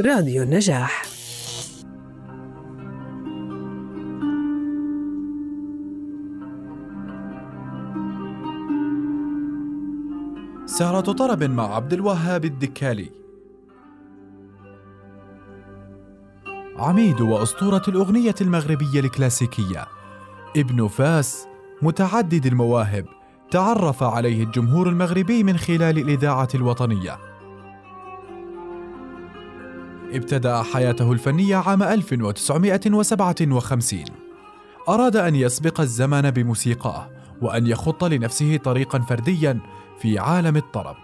راديو النجاح. سهرة طرب مع عبد الوهاب الدكالي. عميد وأسطورة الأغنية المغربية الكلاسيكية. ابن فاس متعدد المواهب تعرف عليه الجمهور المغربي من خلال الإذاعة الوطنية. ابتدأ حياته الفنية عام 1957 أراد أن يسبق الزمن بموسيقاه وأن يخط لنفسه طريقا فرديا في عالم الطرب.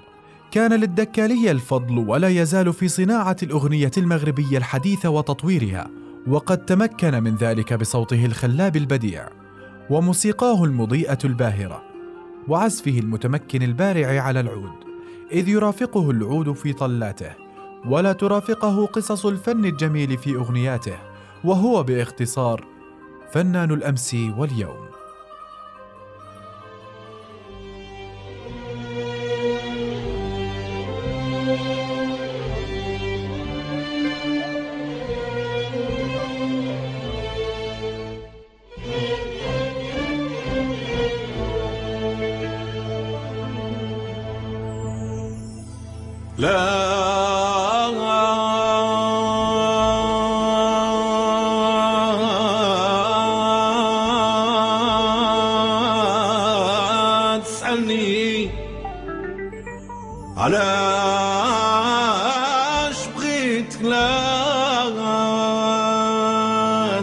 كان للدكالية الفضل ولا يزال في صناعة الأغنية المغربية الحديثة وتطويرها وقد تمكن من ذلك بصوته الخلاب البديع وموسيقاه المضيئة الباهرة وعزفه المتمكن البارع على العود إذ يرافقه العود في طلاته. ولا ترافقه قصص الفن الجميل في أغنياته وهو باختصار فنان الأمس واليوم.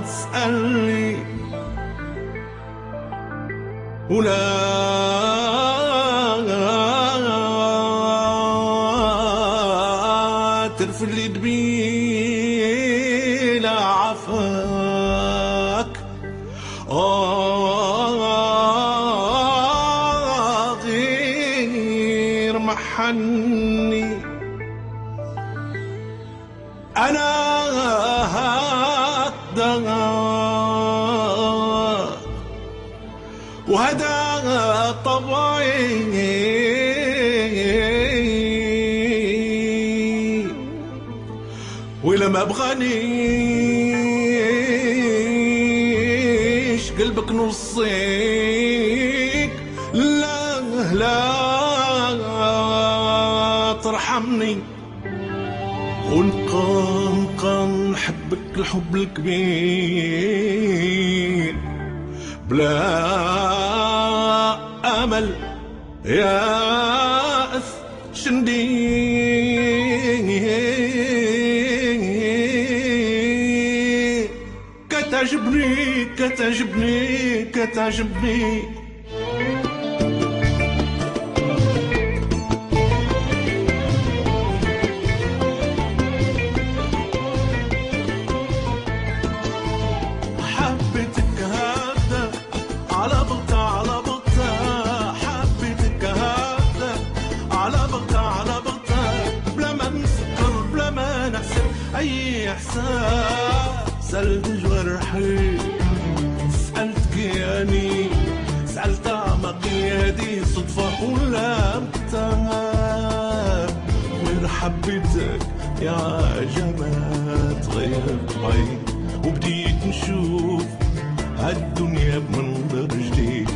تسألني ولا الحب الكبير. بلا أمل يا أث شندي كتعجبني كتعجبني كتعجبني. سألت جوارحي سألتك ياني سألت أعمقي هذه صدفة ولا متاب غير حبيتك يا جمال تغيرت طبعي وبديت نشوف هالدنيا بمنظر جديد.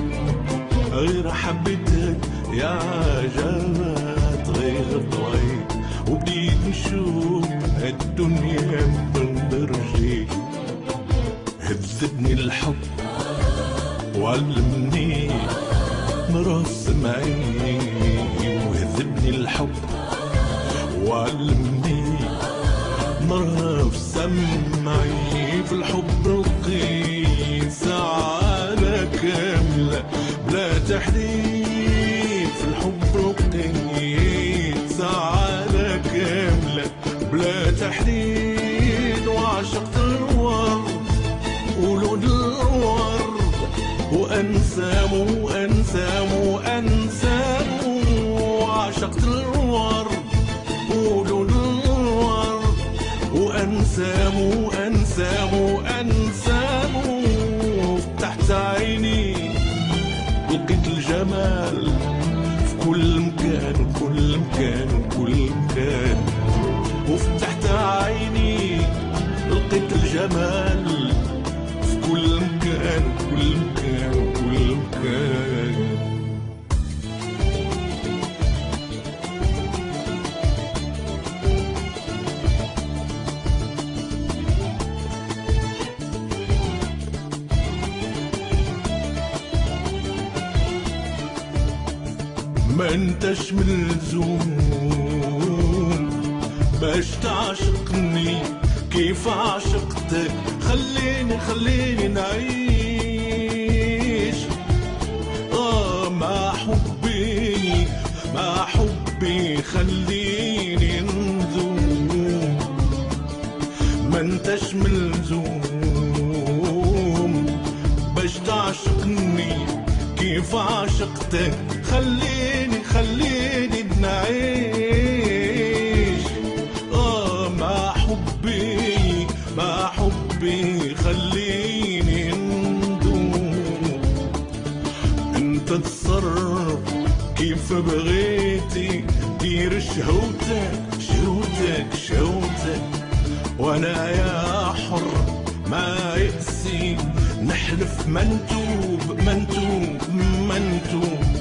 غير حبيتك يا جمال تغير طبعي وبديت نشوف هالدنيا بمنظر جديد. هذبني الحب وعلمني مرسم عيني وهذبني الحب وعلمني في سمعي في الحب رقي سعادة كاملة بلا تحديد في الحب رقي سعادة كاملة بلا تحديد وعشقت وأنسام وأنسام وأنسام وعشقت الورد ولون الورد وأنسام وأنسام وأنسام فتحت عيني لقيت الجمال. في كل مكان كل مكان كل مكان. وفتحت عيني الجمال. ما انتش ملزوم باش تعشقني كيف عشقتك؟ خليني خليني نعيش. آه مع حبي مع حبي خليني نذوب ما انتش ملزوم باش تعشقني كيف عشقتك؟ خليني خليني نعيش آه مع حبي مع حبي خليني ندوب انت تصرف كيف بغيتي دير شهوتك شهوتك شهوتك. وأنا يا حر ما يأسي نحلف منتوب منتوب منتوب.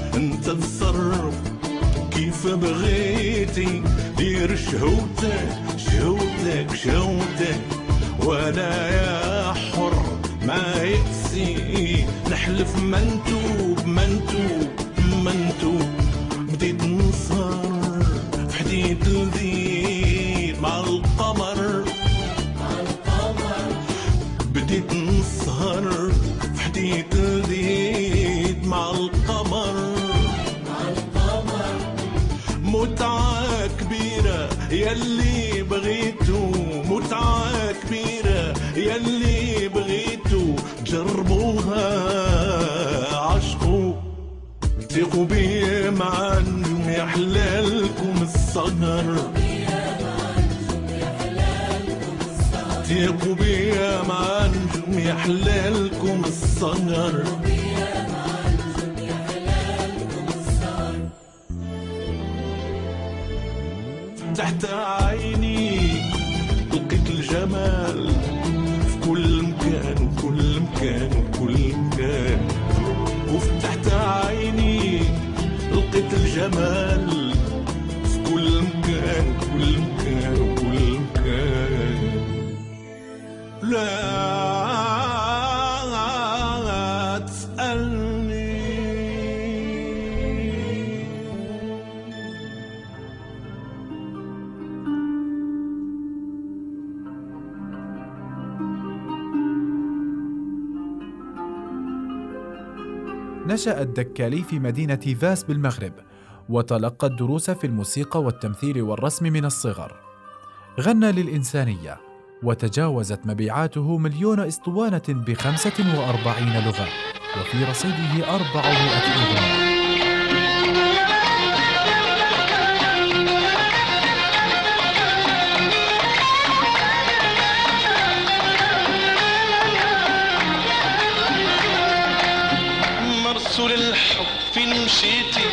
تصرف كيف بغيتي؟ دير شهوتك شهوتك شهوتك. وأنا يا حر ما يأسي نحلف منتوب منتوب منتوب. ثقوا بيا مع نجم يحلالكم السهر ثقوا بيا مع نجوم يحلالكم السهر تحت عيني لقيت الجمال. في كل مكان وكل مكان. الجمال في كل مكان كل مكان كل مكان. لا تسألني. نشأ الدكالي في مدينة فاس بالمغرب. وتلقى الدروس في الموسيقى والتمثيل والرسم من الصغر. غنى للإنسانية وتجاوزت مبيعاته مليون أسطوانة بخمسة وأربعين لغة وفي رصيده أربعمائة أغنية. مرسول الحب فين مشيتي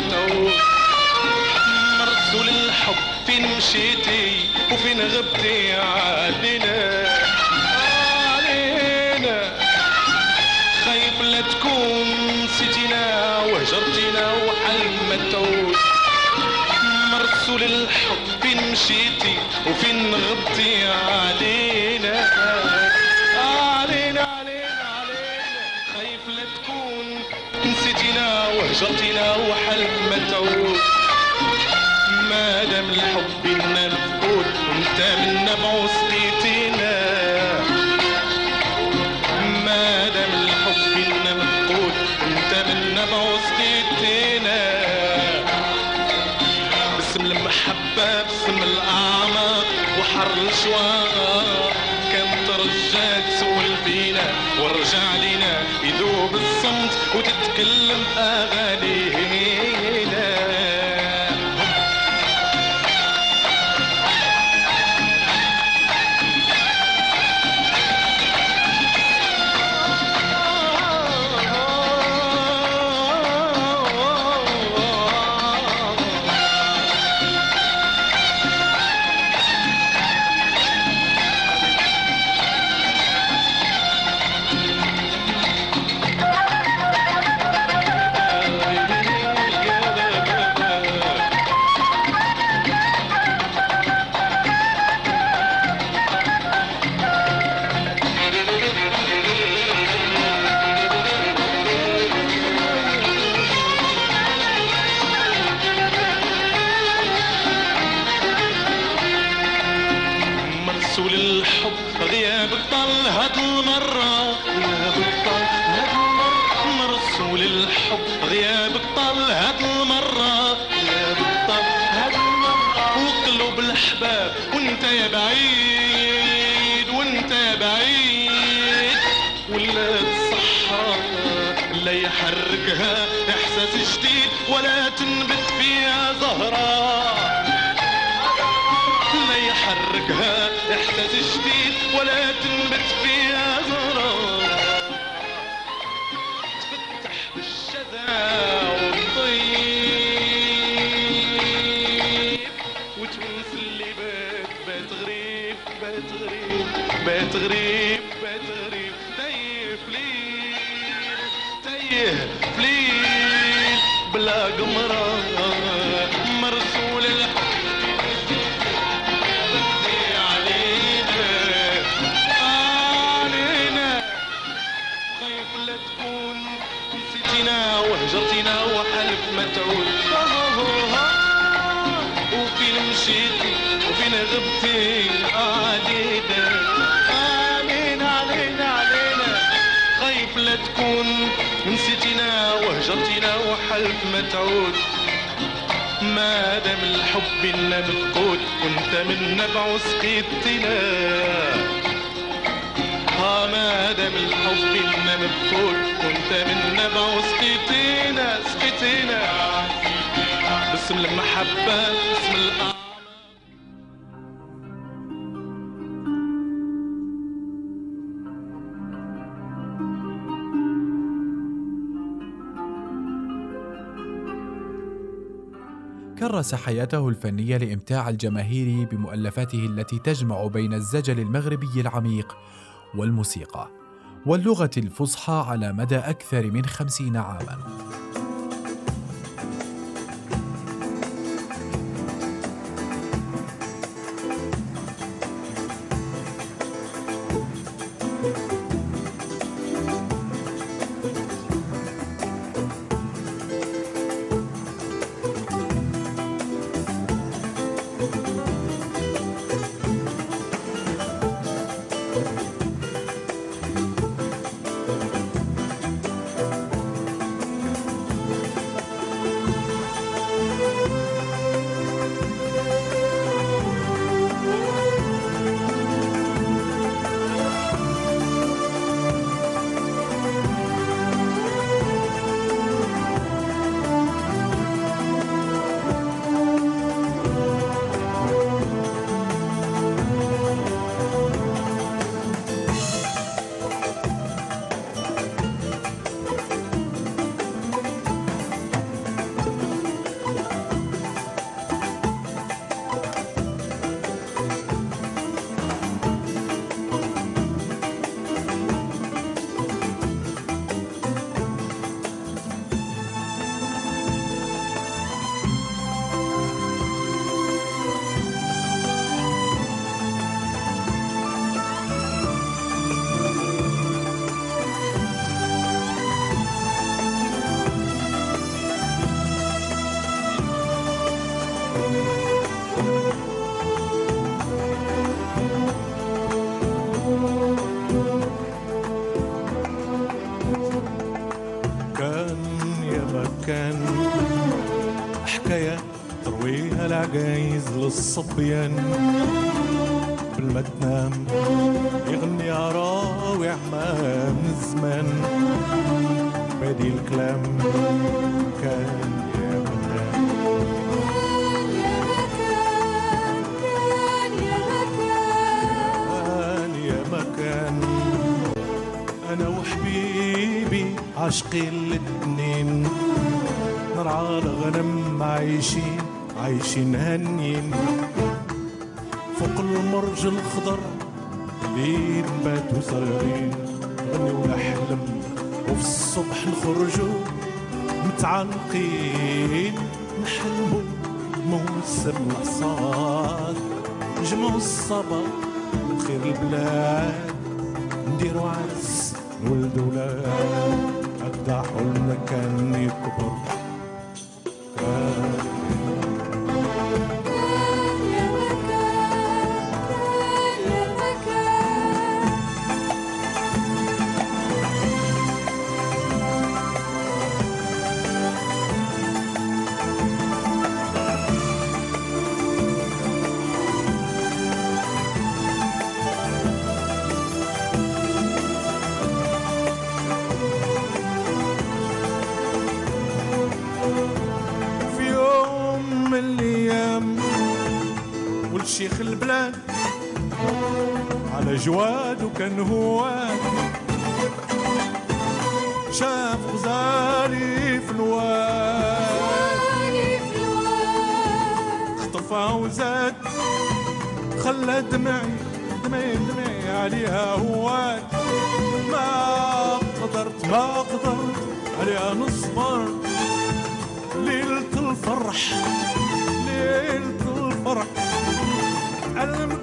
تعود مرسول الحب فين مشيتي وفين غبتي علينا. علينا. خايف لا تكون نسيتينا وهجرتينا وحالف ما تعود مرسول الحب فين مشيتي وفين غبتي علينا. وهجرتينا وحل ما تعود ما دام الحب بينا مفقود وانت منا بعوزتينا ما دام الحب بينا مفقود انت منا بعوزتينا باسم المحبة باسم الأعماق وحر الأشواق. كان ترجاك تسول فينا ورجع لينا يذوب الصمت وتتكلم أغانينا العرس الحب غياب الطل هاد المرة غياب الطل هاد المرة نرقص وللحب غياب الطل هاد المرة غياب الطل هاد المرة. وقلوب الأحباب وانت يا بعيد وانت يا بعيد. ولا الصحراء لا يحركها إحساس جديد ولا تنبت فيها زهرة. يحركها احساس جديد ولا تنبت فيها زهراء تفتح بالشذا والطيب. وتونس اللي غريب بات غريب بات غريب بات غريب. وحلف ما تعود؟ ما دام الحب إنا مفقود وانت من نبع سقيتنا ها ما دام الحب إنا مفقود وانت من نبع سقيتنا سقيتنا باسم المحبة باسم الأعمى كرس حياته الفنية لإمتاع الجماهير بمؤلفاته التي تجمع بين الزجل المغربي العميق والموسيقى واللغة الفصحى على مدى أكثر من خمسين عاماً. للصبيان قبل ما تنام يغني عراوي عمام زمان. بادي الكلام كان يا مكان كان يا مكان. أنا وحبيبي عاشقين الاتنين. نرعى الغنم عايشين عايشين هنين المرج الخضر لين باتوا صغيرين غنيو نحلم وفي الصبح نخرجوا متعانقين نحلموا موسم الحصاد نجمعوا الصبا. خير البلاد. البلاد. على جواد وكان هواد شاف غزالي في الواد. خطفها وزاد. خلى دمعي دمعي دمعي عليها هواد ما قدرت ما قدرت عليها نصبر. ليلة الفرح ليلة علم قلبي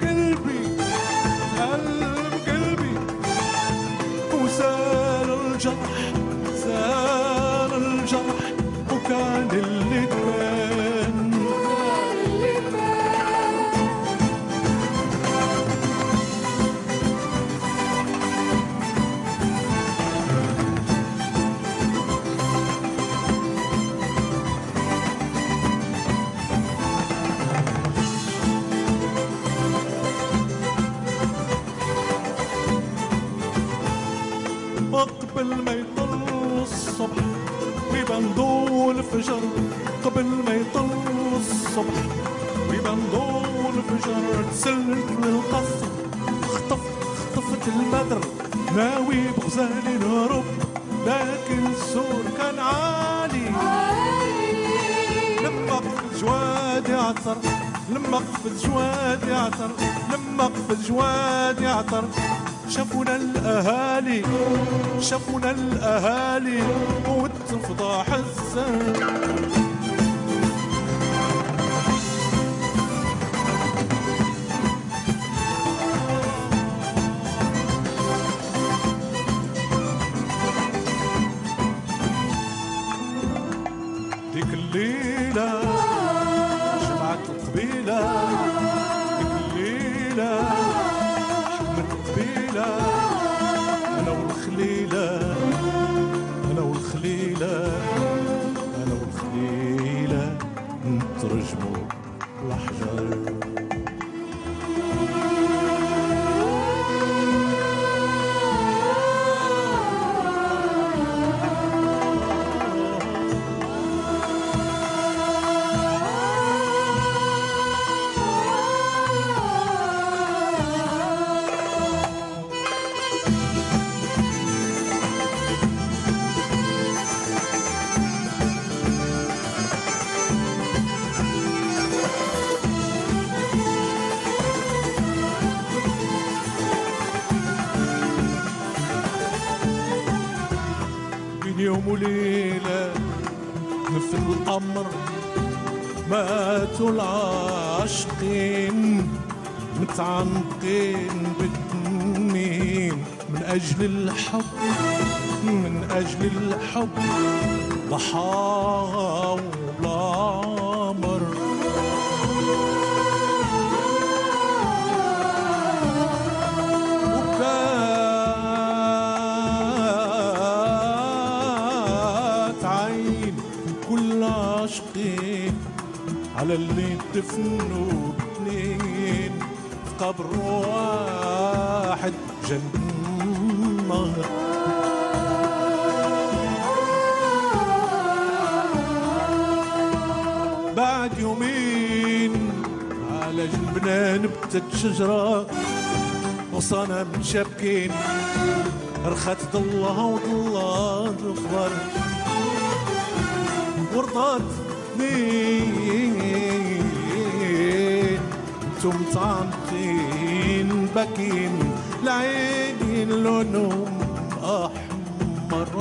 الصبح ويبان الفجر قبل ما يطل الصبح. ويبان ضوء الفجر تسللت للقصر خطفت خطفت البدر. ناوي بغزالي نهرب لكن السور كان عالي. لما قفز جوادي عطر لما قفز جوادي عطر لما قفز جوادي عطر شافونا الأهالي شافونا الأهالي وتفضح الزن على اللي دفنوا باتنين في قبر واحد جنة بعد يومين على جنبنا نبتت شجرة. وصنم شابكين. رخت ضلها وضلها الخضر ورضات مين أنتم طعنتين باكين العينين لونهم أحمر.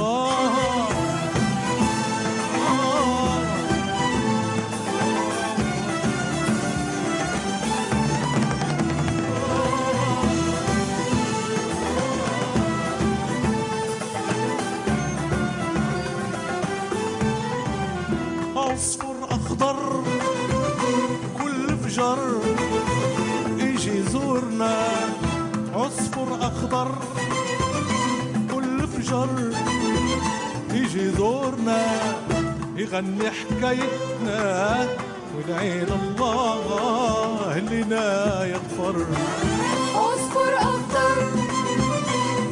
اخضر كل فجر يجي يزورنا يغني حكايتنا ونعين الله لنا يغفر. عصفر أخضر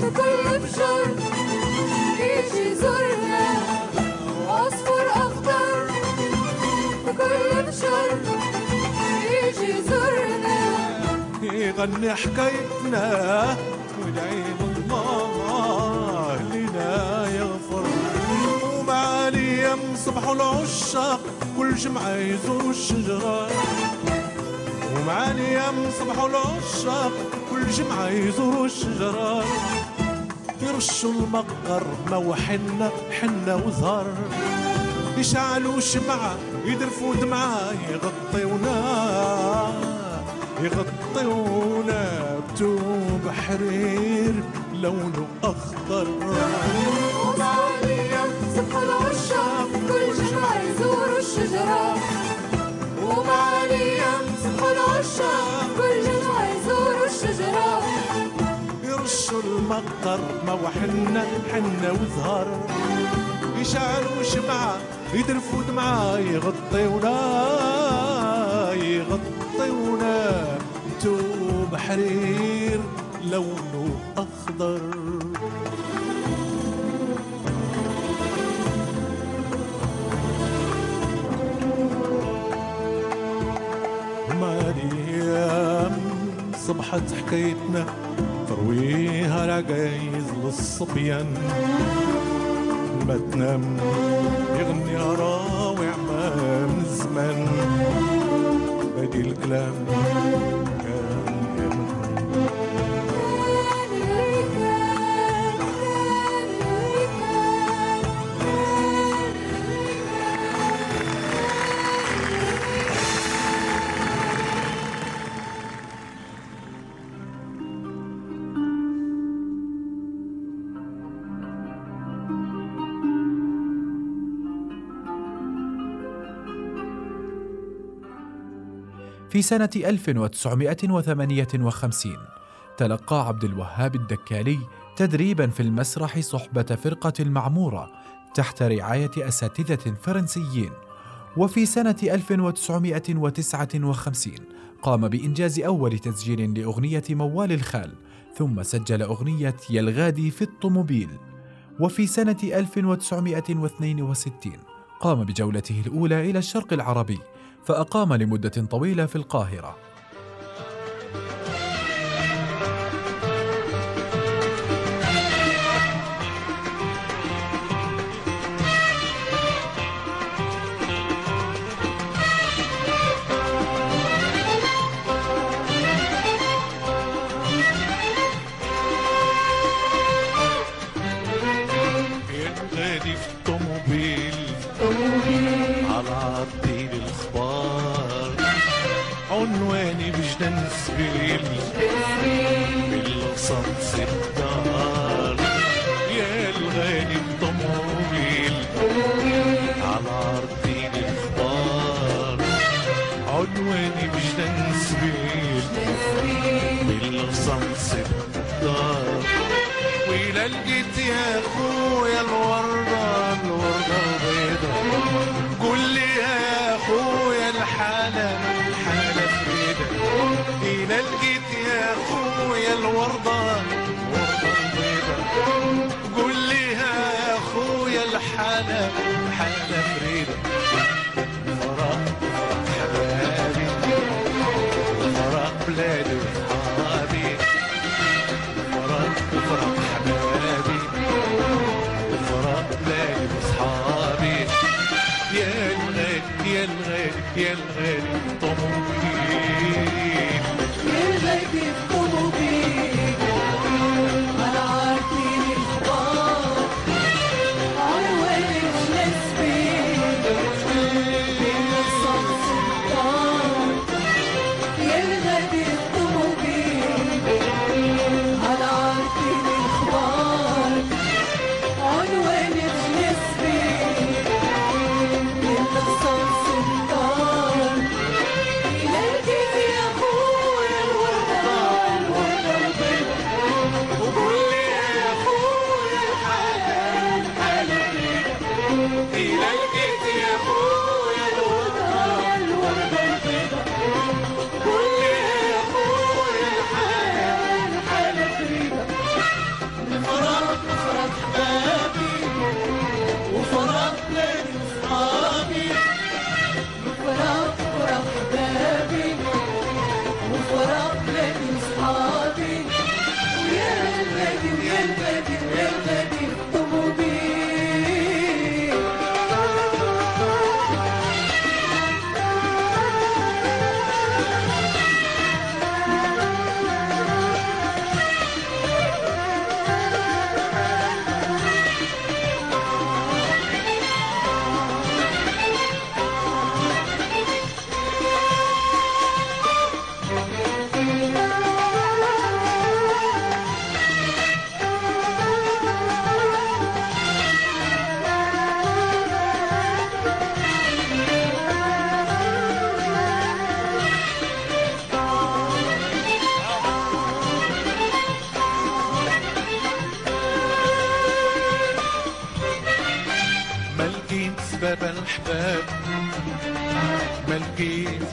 بكل فجر يجي يزورنا عصفر أخضر بكل فجر يجي يزورنا وغني حكايتنا صبحوا العشاق كل جمعة يزوروا الشجرة ومع الأيام صبحوا العشاق كل جمعة يزوروا الشجرة يرشوا المقر وحنا حنا وزهر. يشعلوا شمعة يدرفوا دمعة يغطيونا يغطيونا بتوب حرير لونه أخضر. صبح العشاق كل جمعة يزوروا الشجرة. يرشوا المقر ما وحنا حنا وزهر. يشعلوا شمعة يدرفوا دمعة يغطيونا يغطيونا توب حرير لونه أخضر. صبحت حكايتنا ترويها العجايز للصبيان ما تنام يغني راوع ما من زمان بادي الكلام. في سنة 1958 تلقى عبد الوهاب الدكالي تدريبا في المسرح صحبة فرقة المعمورة تحت رعاية أساتذة فرنسيين. وفي سنة 1959 قام بإنجاز أول تسجيل لأغنية موال الخال ثم سجل أغنية يا الغادي في الطوموبيل. وفي سنة 1962 قام بجولته الأولى إلى الشرق العربي فأقام لمدة طويلة في القاهرة. بالقصص الدار يا الغالي الطوموبيل على عرضين الاخبار عنواني بجنان سبيل بالقصص الدار وإلى لقيت يا اخويا করা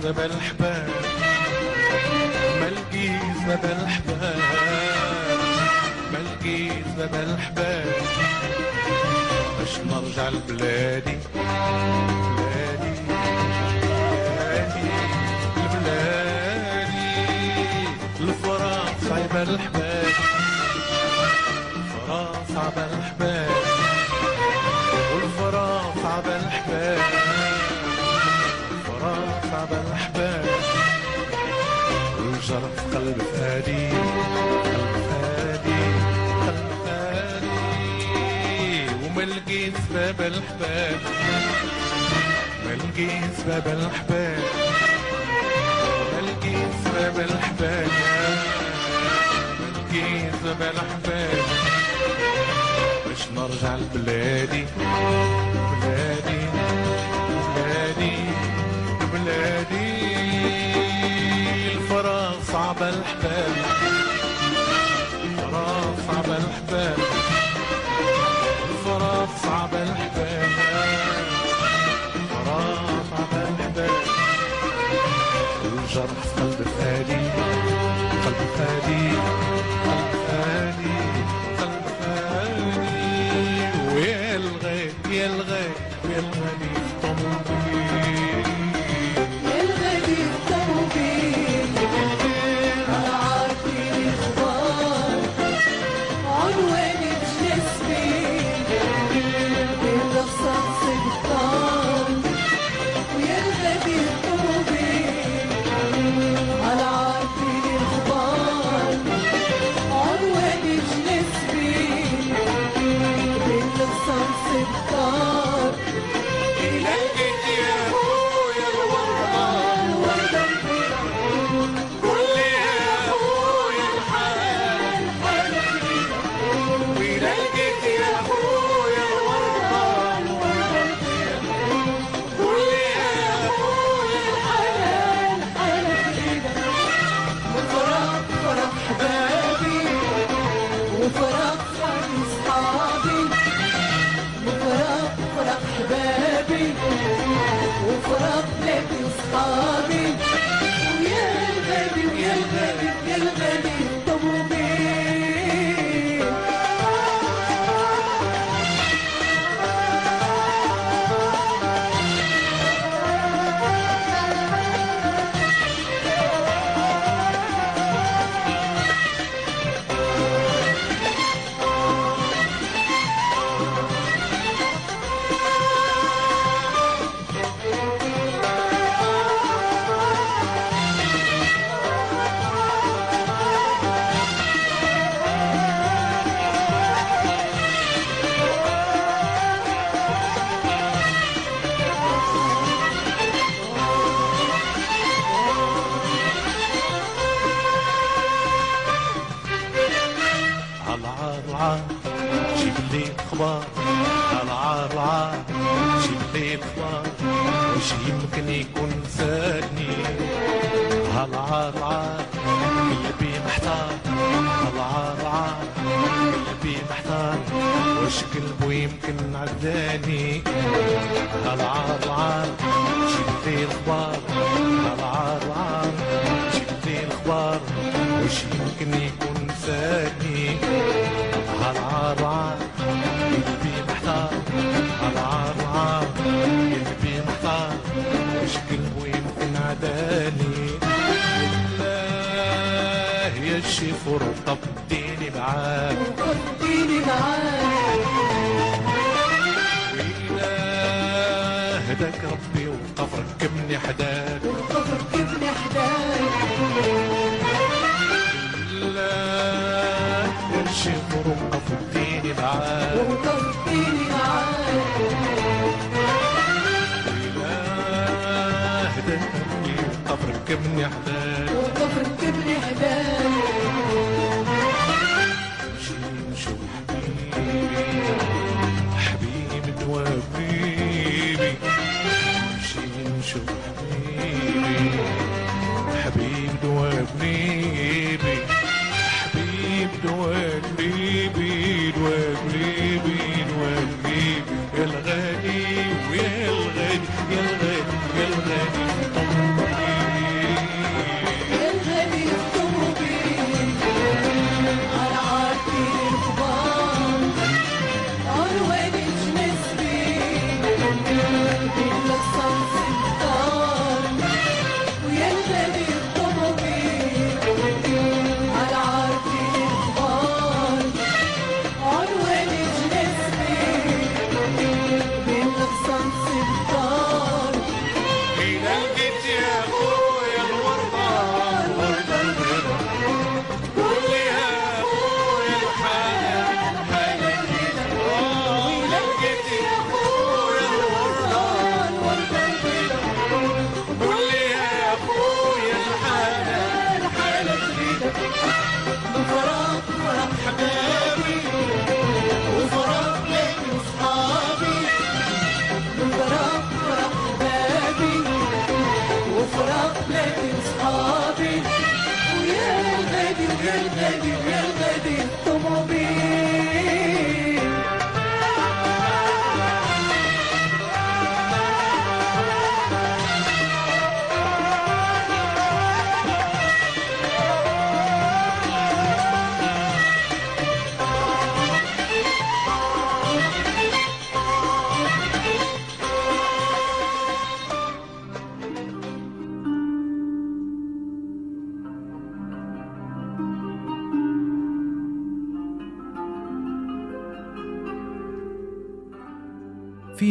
سبب الحباب ما لقيت سبب الحباب ما لقيت سبب الحباب باش نرجع لبلادي بلادي بلادي لبلادي. الفراق صعيب الحباب الفراق صعب الحباب والفراق صعب الحباب صعب الحباب والجرح في قلب فادي. قلب فادي قلب فادي. وما لقيت سبب الحباب ما لقيت سبب الحباب ما لقيت سبب الحباب ما لقيت سبب الحباب باش نرجع لبلادي بلادي بلادي. بلادي الفراغ صعب الحباب الفراغ صعب الحباب الفراغ صعب الحباب الفراغ صعب الحباب الجرح في قلب فادي. قلب فادي. قلب فادي. قلب ويا الغالي يا الغالي يا الغالي طمني وش قلبه يمكن عداني. عالعار العار جيب لي الاخبار عالعار العار جيب لي الاخبار وش يمكن يكون فاتني عالعار عار قلبي محتار. عالعار عار قلبي محتار. وش قلبه يمكن عداني؟ الله يا شيفور طب وديني معاك. وديني معاك. هداك ربي وقف ركبني حداك. وقف ركبني حداك. لا نمشي وقف وديني معاك. وقف وديني معاك ربي وقف ركبني حداك. وقف ركبني حداك.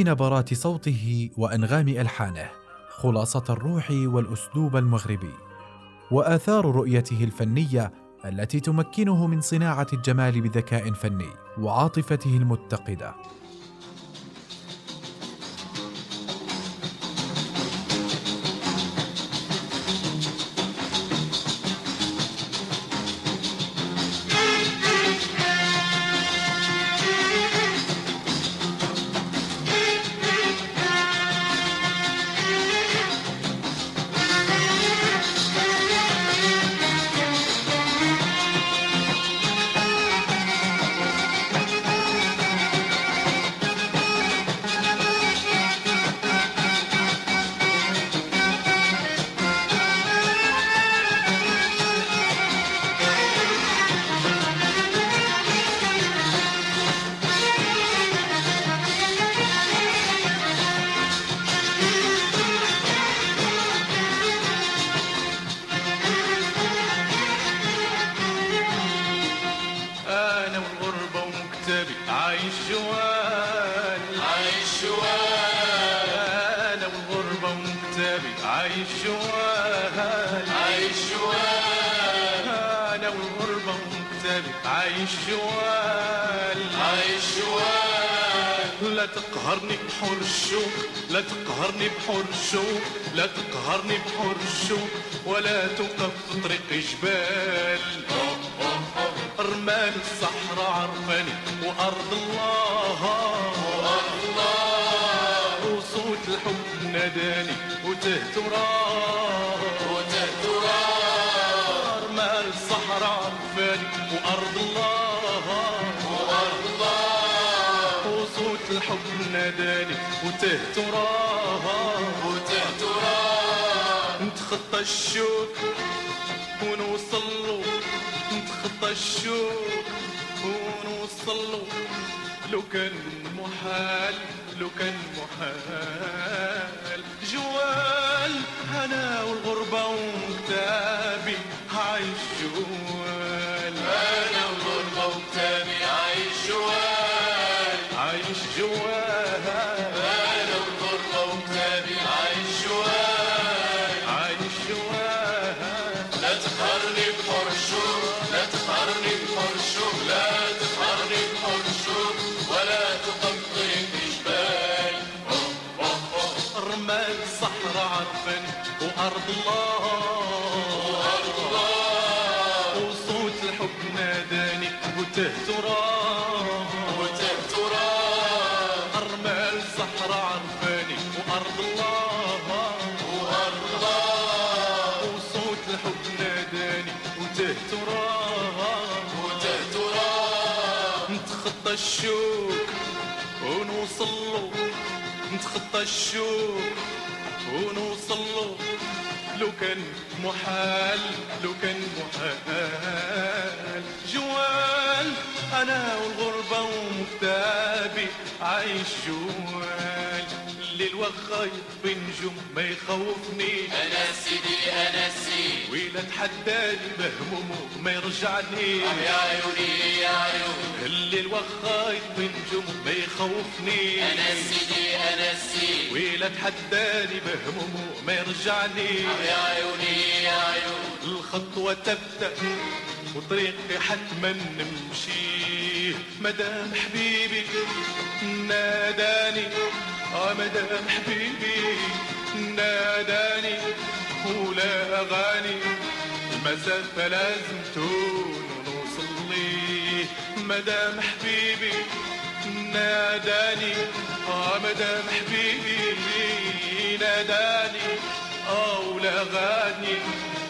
في نبرات صوته وأنغام ألحانه خلاصة الروح والأسلوب المغربي وآثار رؤيته الفنية التي تمكنه من صناعة الجمال بذكاء فني وعاطفته المتقدة. الصحراء عرفاني وأرض الله. وأرض الله. وصوت الحب ناداني وتهت وراه وتهت وراه نتخطى الشوك ونوصل له. نتخطى الشوك ونوصل له لو كان محال لو كان محال جوال أنا والغربة وكتابي. عايش جوال. أنا والغربة وكتابي. الشوك ونوصل له لو كان محال لو كان محال. جوال أنا والغربة ومكتابي عايش جوال. الليل وخا يطفي نجوم ما يخوفني. أنا سيدي أنا سيدي. ويلا تحداني بهمومه ما يرجعني. يا عيوني يا عيوني. الليل وخا يطفي نجوم ما يخوفني. أنا سيدي أنا سيدي ويلا تحداني بهمومه ما يرجعني. يا عيوني يا عيوني. الخطوة تبدأ وطريقي حتما نمشي. مدام حبيبي ناداني. آه مدام حبيبي ناداني. ولا أغاني المسافة لازم تكون مدام حبيبي ناداني. آه مدام حبيبي ناداني. آه ولا غاني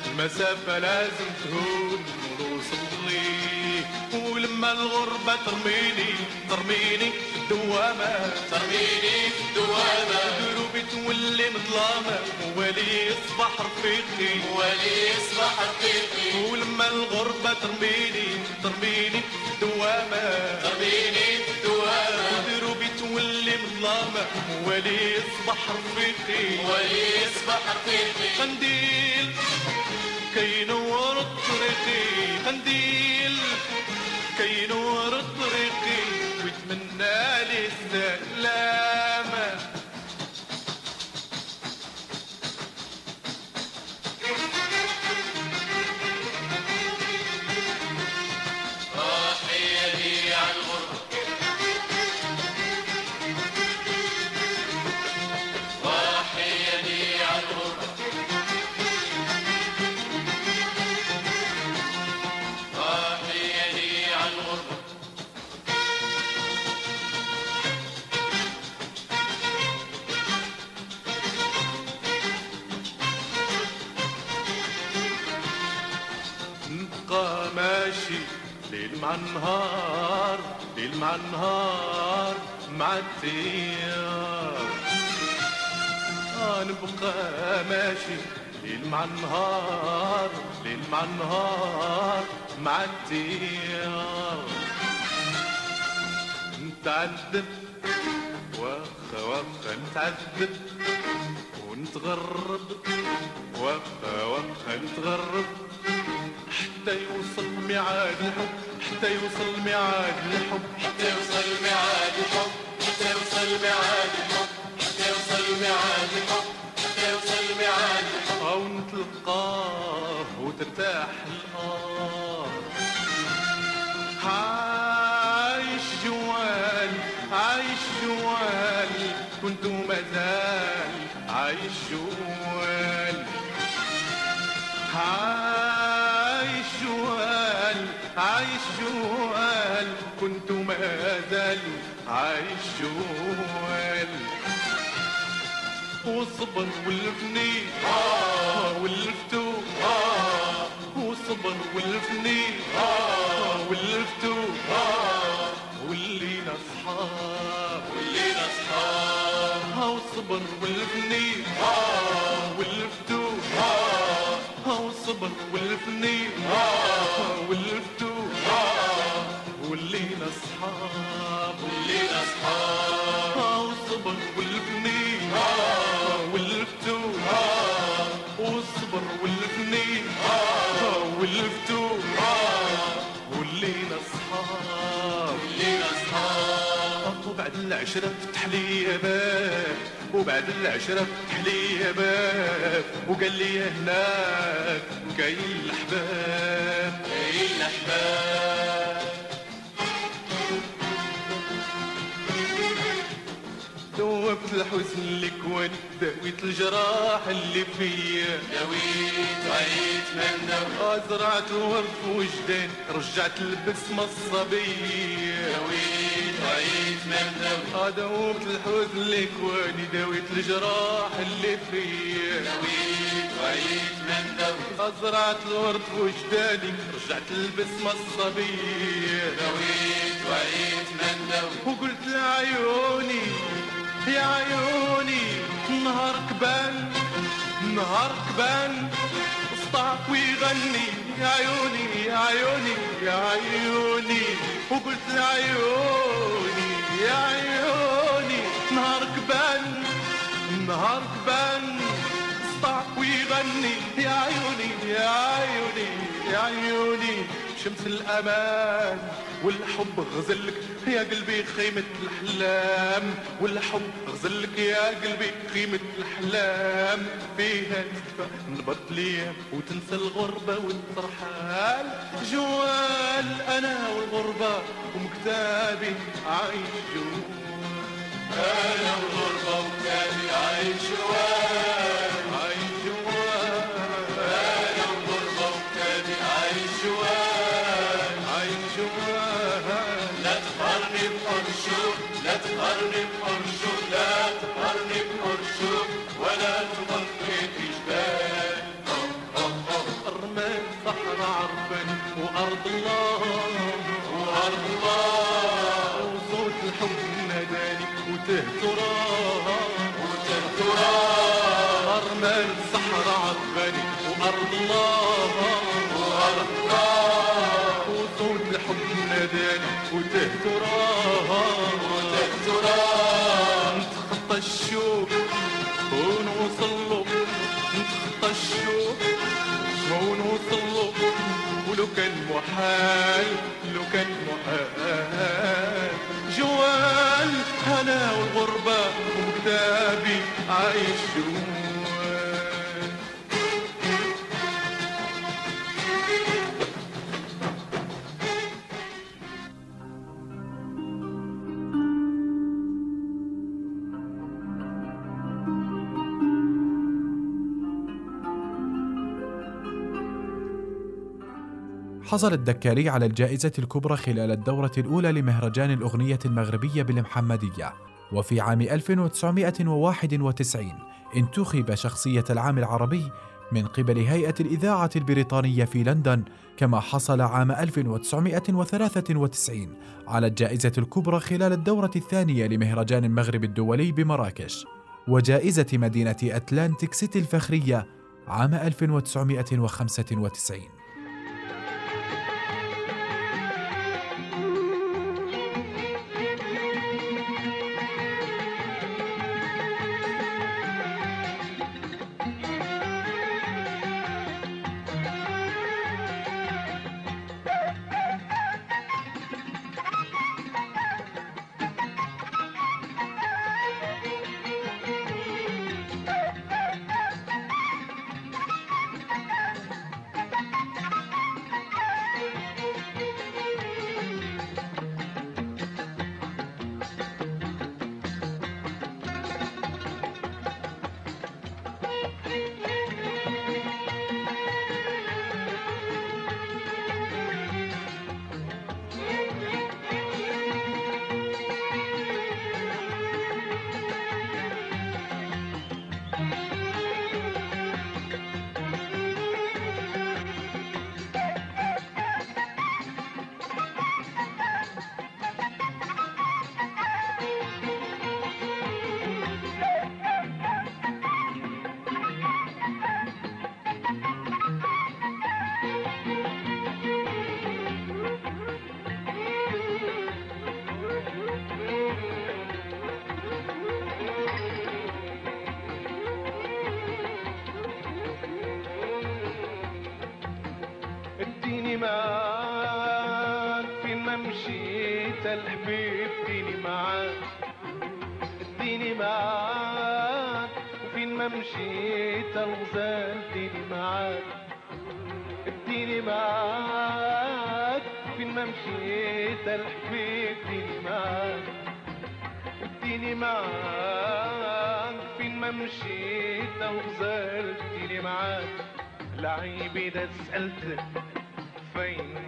المسافة لازم تهون ونوصل لي ولما الغربة ترميني ترميني في الدوامة. ترميني في الدوامة. دروبي تولي مظلامة ولي يصبح رفيقي. ولي يصبح رفيقي. ولما الغربة ترميني ترميني الدوامة. في الدوامة. دروبي تولي مظلامة ولي يصبح رفيقي. ولي يصبح رفيقي. قنديل كي ينور طريقي. قنديل كي ينور طريقي. ويتمنى لي السلامة مع النهار ليل مع النهار مع آه نبقى ماشي ليل مع النهار ليل مع النهار مع نتعذب واخا واخا نتعذب ونتغرب واخا واخا نتغرب. حتى يوصل ميعاد الحب حتى يوصل ميعاد الحب. حتى يوصل ميعاد الحب حتى يوصل ميعاد الحب حتى يوصل ميعاد الحب حتى يوصل ميعاد الحب. أو نتلقاه وترتاح الآه. عايش جوال وصبر والفني. آه والفتو. آه وصبر والفني. والفتو. آه واللينا اصحاب واللينا اصحاب وصبر والفني. آه والفتو. آه وصبر والفني. اصحاب واللينا اصحاب ها وصبر والفني آه والفتو آه وصبر والفني آه والفتو آه واللينا اصحاب واللينا اصحاب وبعد العشرة فتح لي باب وبعد العشرة فتح لي باب وقال لي هناك كاين الأحباب. كاين الأحباب. ذوبت الحزن وأنا داويت الجراح اللي فيا. دويت وعيت من دويت زرعت الورد في وجداني رجعت البسمة الصبية دويت وعيت من دويت دوبت الحزن واني داويت الجراح اللي فيا. دويت وعيت من دويت زرعت الورد في وجداني رجعت البسمة الصبية دويت وعيت من دويت وقلت لعيوني يا عيوني نهار كبان نهار كبان. اسطع ويغني يا عيوني يا عيوني يا عيوني. وقلت لعيوني يا عيوني نهار كبان نهار كبان. اسطع ويغني يا عيوني يا عيوني يا عيوني. شمس الأمان. والحب غزلك يا قلبي خيمة الأحلام. والحب غزلك يا قلبي خيمة الأحلام. فيها تدفى ليام وتنسى الغربة والترحال جوال أنا والغربة ومكتابي عايش جوال. أنا والغربة حصل الدكاري على الجائزة الكبرى خلال الدورة الأولى لمهرجان الأغنية المغربية بالمحمدية. وفي عام 1991 انتخب شخصية العام العربي من قبل هيئة الإذاعة البريطانية في لندن كما حصل عام 1993 على الجائزة الكبرى خلال الدورة الثانية لمهرجان المغرب الدولي بمراكش. وجائزة مدينة أتلانتيك سيتي الفخرية عام 1995 اديني معاك اديني معاك. فين ما مشيت الحبيب اديني معاك اديني معاك. فين ما مشيت وخزرت اديني معاك. لعيبي ده سألتك فين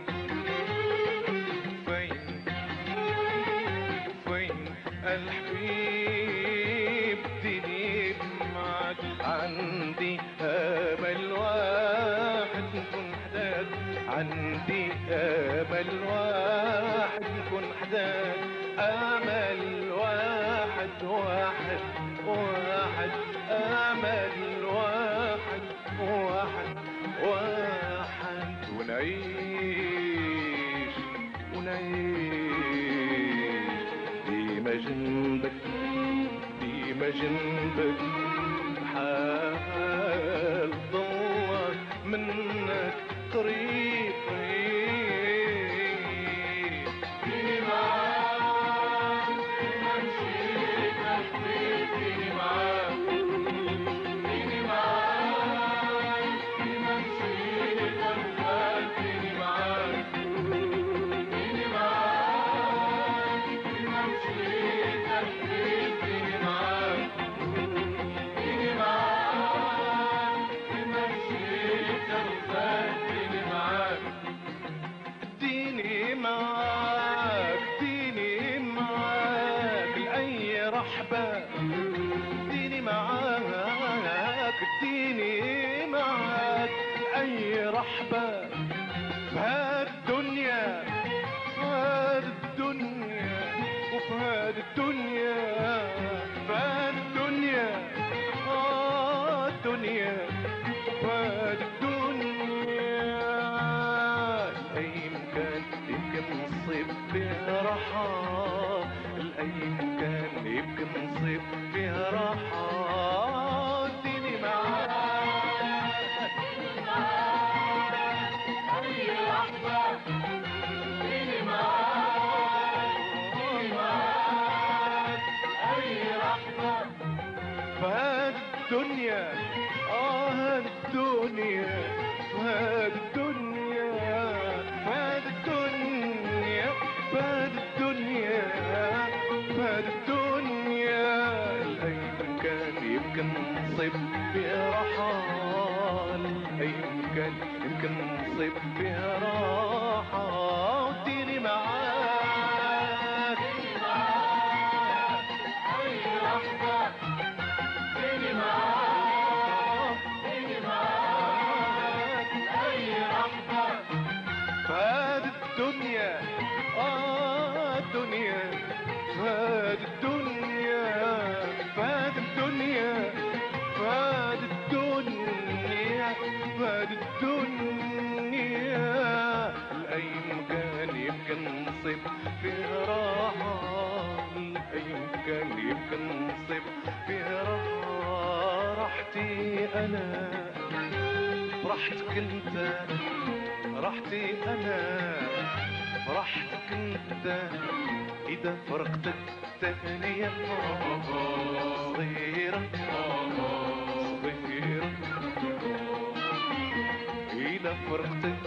صاحبك هات been طيب بهرب راحتي أنا. راحتك أنت راحتي أنا. راحتك أنت إذا فرقتك تهنية صغيرة صغيرة إذا فرقتك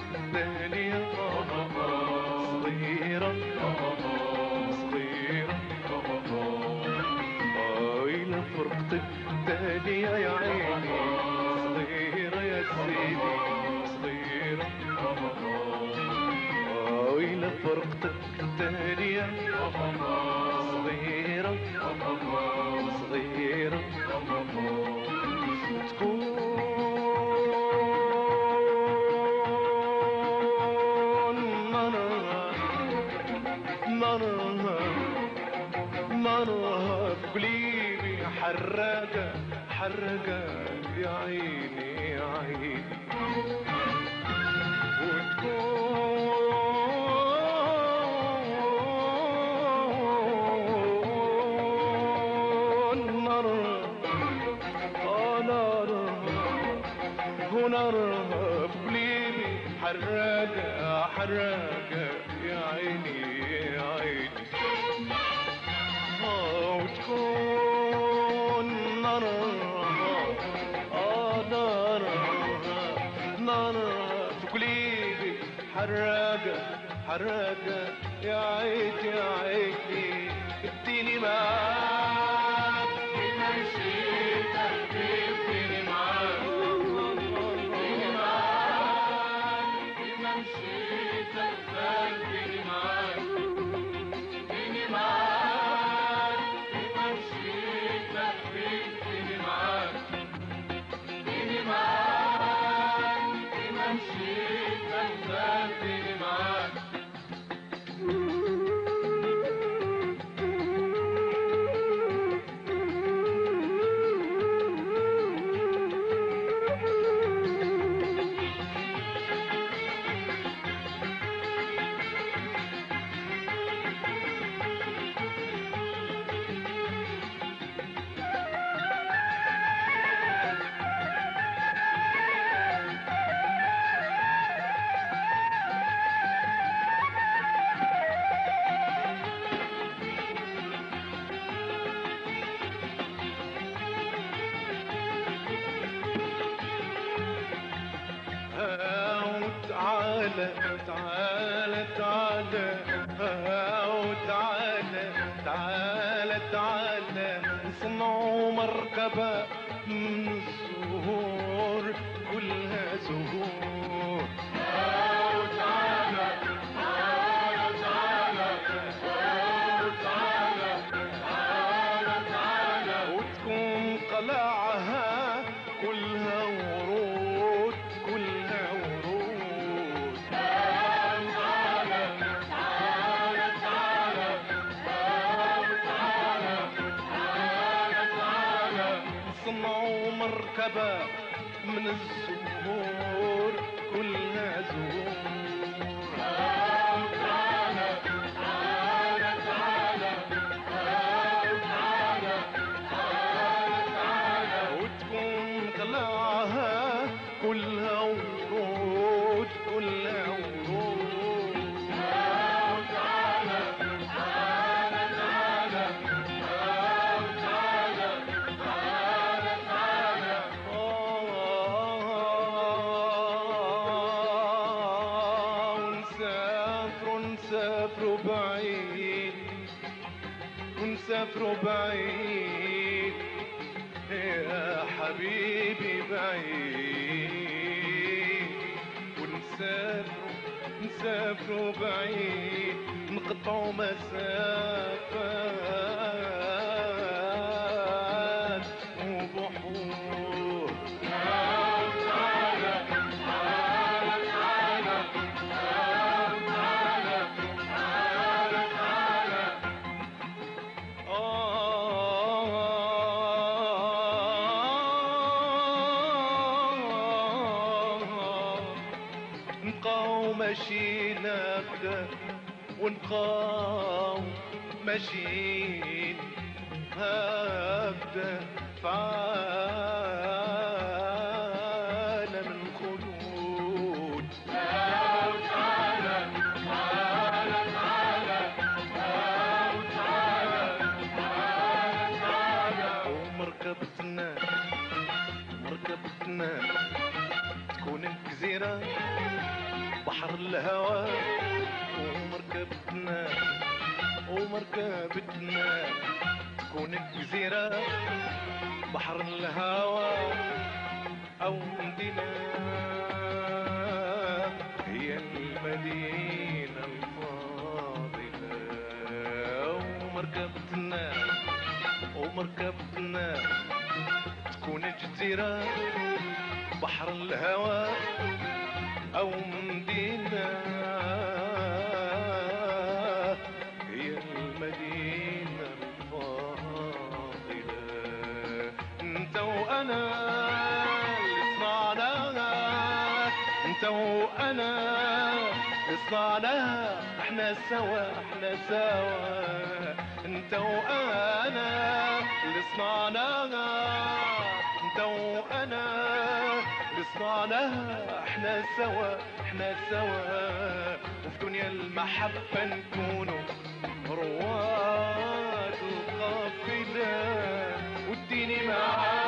محرجة يا عيني يا عيني. وتكون نار آه نار بليلي حراجة حراجة حراجة يا عيد يا عيد ونسافر بعيد. يا حبيبي بعيد. ونسافر نسافر بعيد. نقطعوا مسافات هكذا ونبقاو ماشيين. هكذا الجزيرة بحر الهوى أو مدينة هي المدينة الفاضلة ومركبتنا ومركبتنا تكون جزيرة بحر الهوى أو مدينة وأنا اللي صنعناها إحنا سوا إحنا سوا. إنت وأنا اللي صنعناها إنت وأنا اللي صنعناها إحنا سوا إحنا سوا. وفي دنيا المحبة نكونوا رواد القافلة واديني معاك.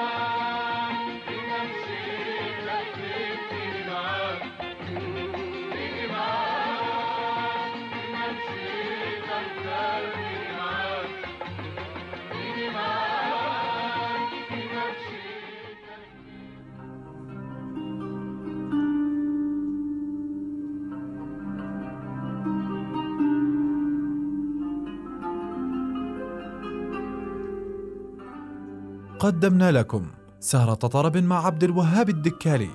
قدمنا لكم سهرة طرب مع عبد الوهاب الدكالي.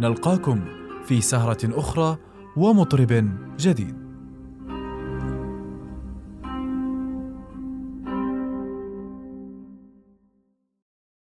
نلقاكم في سهرة أخرى ومطرب جديد.